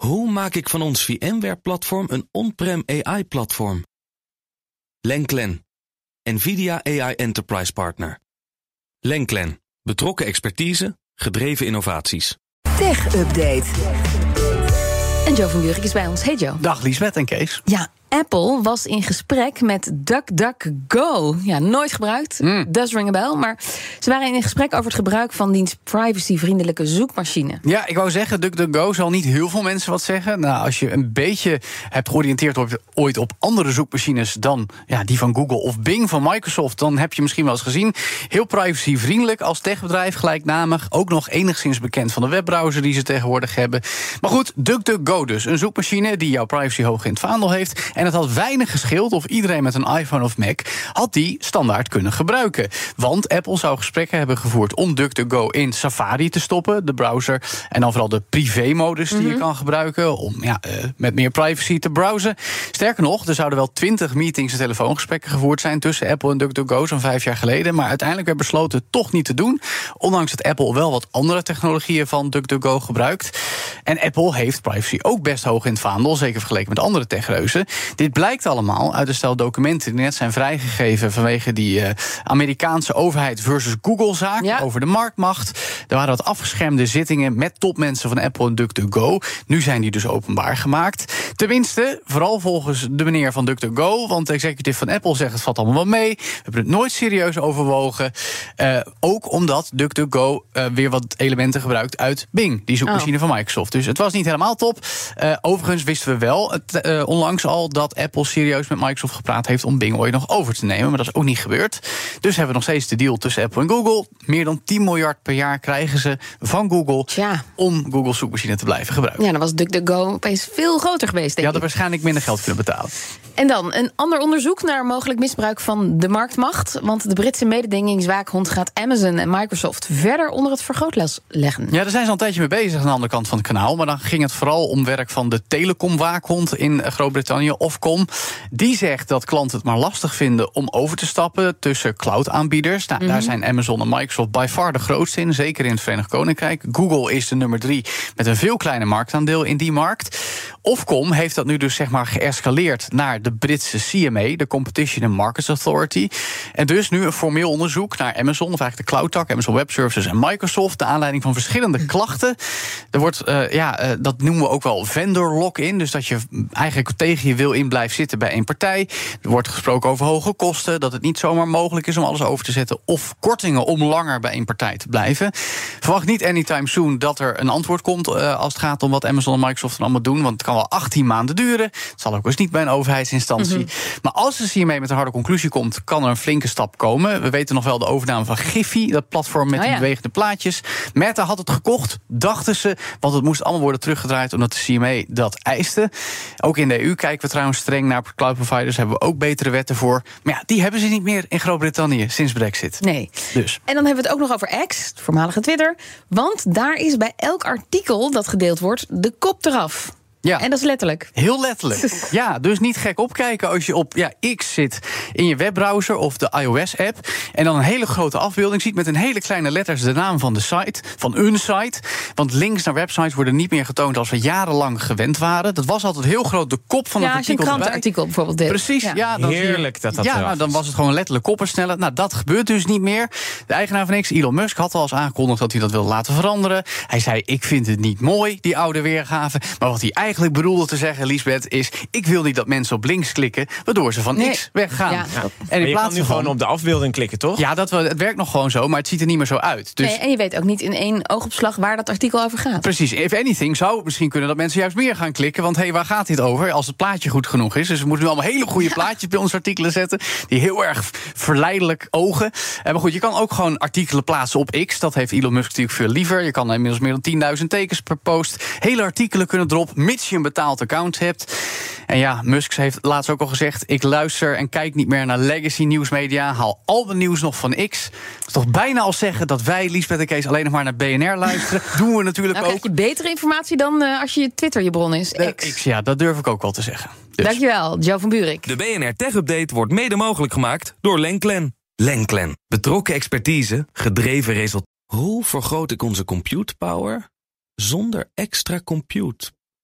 Hoe maak ik van ons VMware-platform een on-prem AI-platform? Lenklen, NVIDIA AI Enterprise Partner. Lenklen, betrokken expertise, gedreven innovaties. Tech Update. En Joe van Buurik is bij ons. Hey Joe. Dag Liesbeth en Kees. Ja, Apple was in gesprek met DuckDuckGo. Ja, nooit gebruikt. Mm. Does ring a bell. Maar ze waren in gesprek over het gebruik van diens privacyvriendelijke zoekmachine. Ja, ik wou zeggen, DuckDuckGo zal niet heel veel mensen wat zeggen. Nou, als je een beetje hebt georiënteerd op, ooit op andere zoekmachines dan ja, die van Google of Bing van Microsoft, dan heb je misschien wel eens gezien. Heel privacyvriendelijk als techbedrijf, gelijknamig. Ook nog enigszins bekend van de webbrowser die ze tegenwoordig hebben. Maar goed, DuckDuckGo dus. Een zoekmachine die jouw privacy hoog in het vaandel heeft. En het had weinig gescheeld of iedereen met een iPhone of Mac had die standaard kunnen gebruiken. Want Apple zou gesprekken hebben gevoerd om DuckDuckGo in Safari te stoppen, de browser. En dan vooral de privé-modus die je kan gebruiken om ja, eh, met meer privacy te browsen. Sterker nog, er zouden wel twintig meetings en telefoongesprekken gevoerd zijn tussen Apple en DuckDuckGo zo'n vijf jaar geleden. Maar uiteindelijk werd besloten het toch niet te doen. Ondanks dat Apple wel wat andere technologieën van DuckDuckGo gebruikt. En Apple heeft privacy ook best hoog in het vaandel, zeker vergeleken met andere techreuzen. Dit blijkt allemaal uit een stel documenten die net zijn vrijgegeven vanwege die eh, Amerikaanse overheid versus Google-zaak Ja. over de marktmacht. Er waren wat afgeschermde zittingen met topmensen van Apple en DuckDuckGo. Nu zijn die dus openbaar gemaakt. Tenminste, vooral volgens de meneer van DuckDuckGo, want de executive van Apple zegt het valt allemaal wel mee. We hebben het nooit serieus overwogen. Eh, ook omdat DuckDuckGo eh, weer wat elementen gebruikt uit Bing, die zoekmachine van Microsoft. Dus het was niet helemaal top. Overigens wisten we wel het, onlangs al dat Apple serieus met Microsoft gepraat heeft om Bing ooit nog over te nemen. Maar dat is ook niet gebeurd. Dus hebben we nog steeds de deal tussen Apple en Google. Meer dan 10 miljard per jaar krijgen ze van Google Tja. om Google's zoekmachine te blijven gebruiken. Ja, dan was DuckDuckGo opeens veel groter geweest, Je denk had er ik. waarschijnlijk minder geld kunnen betalen. En dan een ander onderzoek naar mogelijk misbruik van de marktmacht. Want de Britse mededingingswaakhond gaat Amazon en Microsoft verder onder het vergrootglas leggen. Ja, daar zijn ze al een tijdje mee bezig aan de andere kant van het kanaal. Maar dan ging het vooral om werk van de telecomwaakhond in Groot-Brittannië, Ofcom. Die zegt dat klanten het maar lastig vinden om over te stappen tussen cloud-aanbieders. Nou, Daar zijn Amazon en Microsoft by far de grootste in, zeker in het Verenigd Koninkrijk. Google is de nummer drie met een veel kleiner marktaandeel in die markt. Ofcom heeft dat nu dus zeg maar geëscaleerd naar de Britse CMA, de Competition and Markets Authority. En dus nu een formeel onderzoek naar Amazon, of eigenlijk de cloud-tak, Amazon Web Services en Microsoft, de aanleiding van verschillende klachten. Er wordt, eh, ja, eh, dat noemen we ook wel vendor lock-in, dus dat je eigenlijk tegen je wil in blijft zitten bij één partij. Er wordt gesproken over hoge kosten, dat het niet zomaar mogelijk is om alles over te zetten, of kortingen om langer bij één partij te blijven. Verwacht niet anytime soon dat er een antwoord komt eh, als het gaat om wat Amazon en Microsoft dan allemaal doen, want het kan wel 18 maanden duren. Het zal ook eens niet bij een overheidsinstantie. Maar als de CMA met een harde conclusie komt, kan er een flinke stap komen. We weten nog wel de overname van Giphy, dat platform met Oh die ja. bewegende plaatjes. Meta had het gekocht, dachten ze, want het moest allemaal worden teruggedraaid omdat de CMA dat eiste. Ook in de EU kijken we trouwens streng naar cloud providers, hebben we ook betere wetten voor. Maar ja, die hebben ze niet meer in Groot-Brittannië sinds Brexit. Nee. Dus. En dan hebben we het ook nog over X, het voormalige Twitter. Want daar is bij elk artikel dat gedeeld wordt de kop eraf. Ja. En dat is letterlijk. Heel letterlijk. Ja, dus niet gek opkijken als je op ja, X zit in je webbrowser of de iOS-app. En dan een hele grote afbeelding ziet met een hele kleine letters de naam van de site, van een site. Want links naar websites worden niet meer getoond als we jarenlang gewend waren. Dat was altijd heel groot de kop van Ja, het als je een artikel. erbij. krantenartikel bijvoorbeeld deelt. Precies, ja. dan Heerlijk dat dat Ja, nou, dan was het gewoon letterlijk koppen sneller. Nou, dat gebeurt dus niet meer. De eigenaar van X, Elon Musk, had al eens aangekondigd dat hij dat wilde laten veranderen. Hij zei: Ik vind het niet mooi, die oude weergave. Maar wat hij eigenlijk bedoelde te zeggen, Lisbeth, is: Ik wil niet dat mensen op links klikken, waardoor ze van Nee. X weggaan. Ja. Ja. En Maar in je plaats kan nu gewoon op de afbeelding klikken, toch? Ja, dat, wel- het werkt nog gewoon zo, maar het ziet er niet meer zo uit. Dus Nee, en je weet ook niet in één oogopslag waar dat artikel over gaat. Precies, if anything zou het misschien kunnen dat mensen juist meer gaan klikken. Want hé, hey, waar gaat dit over? Als het plaatje goed genoeg is. Dus we moeten nu allemaal hele goede plaatjes bij onze artikelen zetten. Die heel erg verleidelijk ogen. Eh, maar goed, je kan ook gewoon artikelen plaatsen op X. Dat heeft Elon Musk natuurlijk veel liever. Je kan inmiddels meer dan 10.000 tekens per post. Hele artikelen kunnen erop, mits je een betaald account hebt. En ja, Musk heeft laatst ook al gezegd... ik luister en kijk niet meer naar legacy nieuwsmedia. Haal al mijn nieuws nog van X. Dat is toch bijna als zeggen dat wij, Liesbeth en Kees... alleen nog maar naar BNR luisteren. Doen we natuurlijk Nou ook. krijg je betere informatie dan eh, als je Twitter je bron is. X. X, ja, dat durf ik ook wel te zeggen. Dus. Dankjewel, Joe van Buurik. De BNR Tech Update wordt mede mogelijk gemaakt door Lenklen. Lenklen. Betrokken expertise, gedreven resultaten. Hoe vergroot ik onze compute power zonder extra compute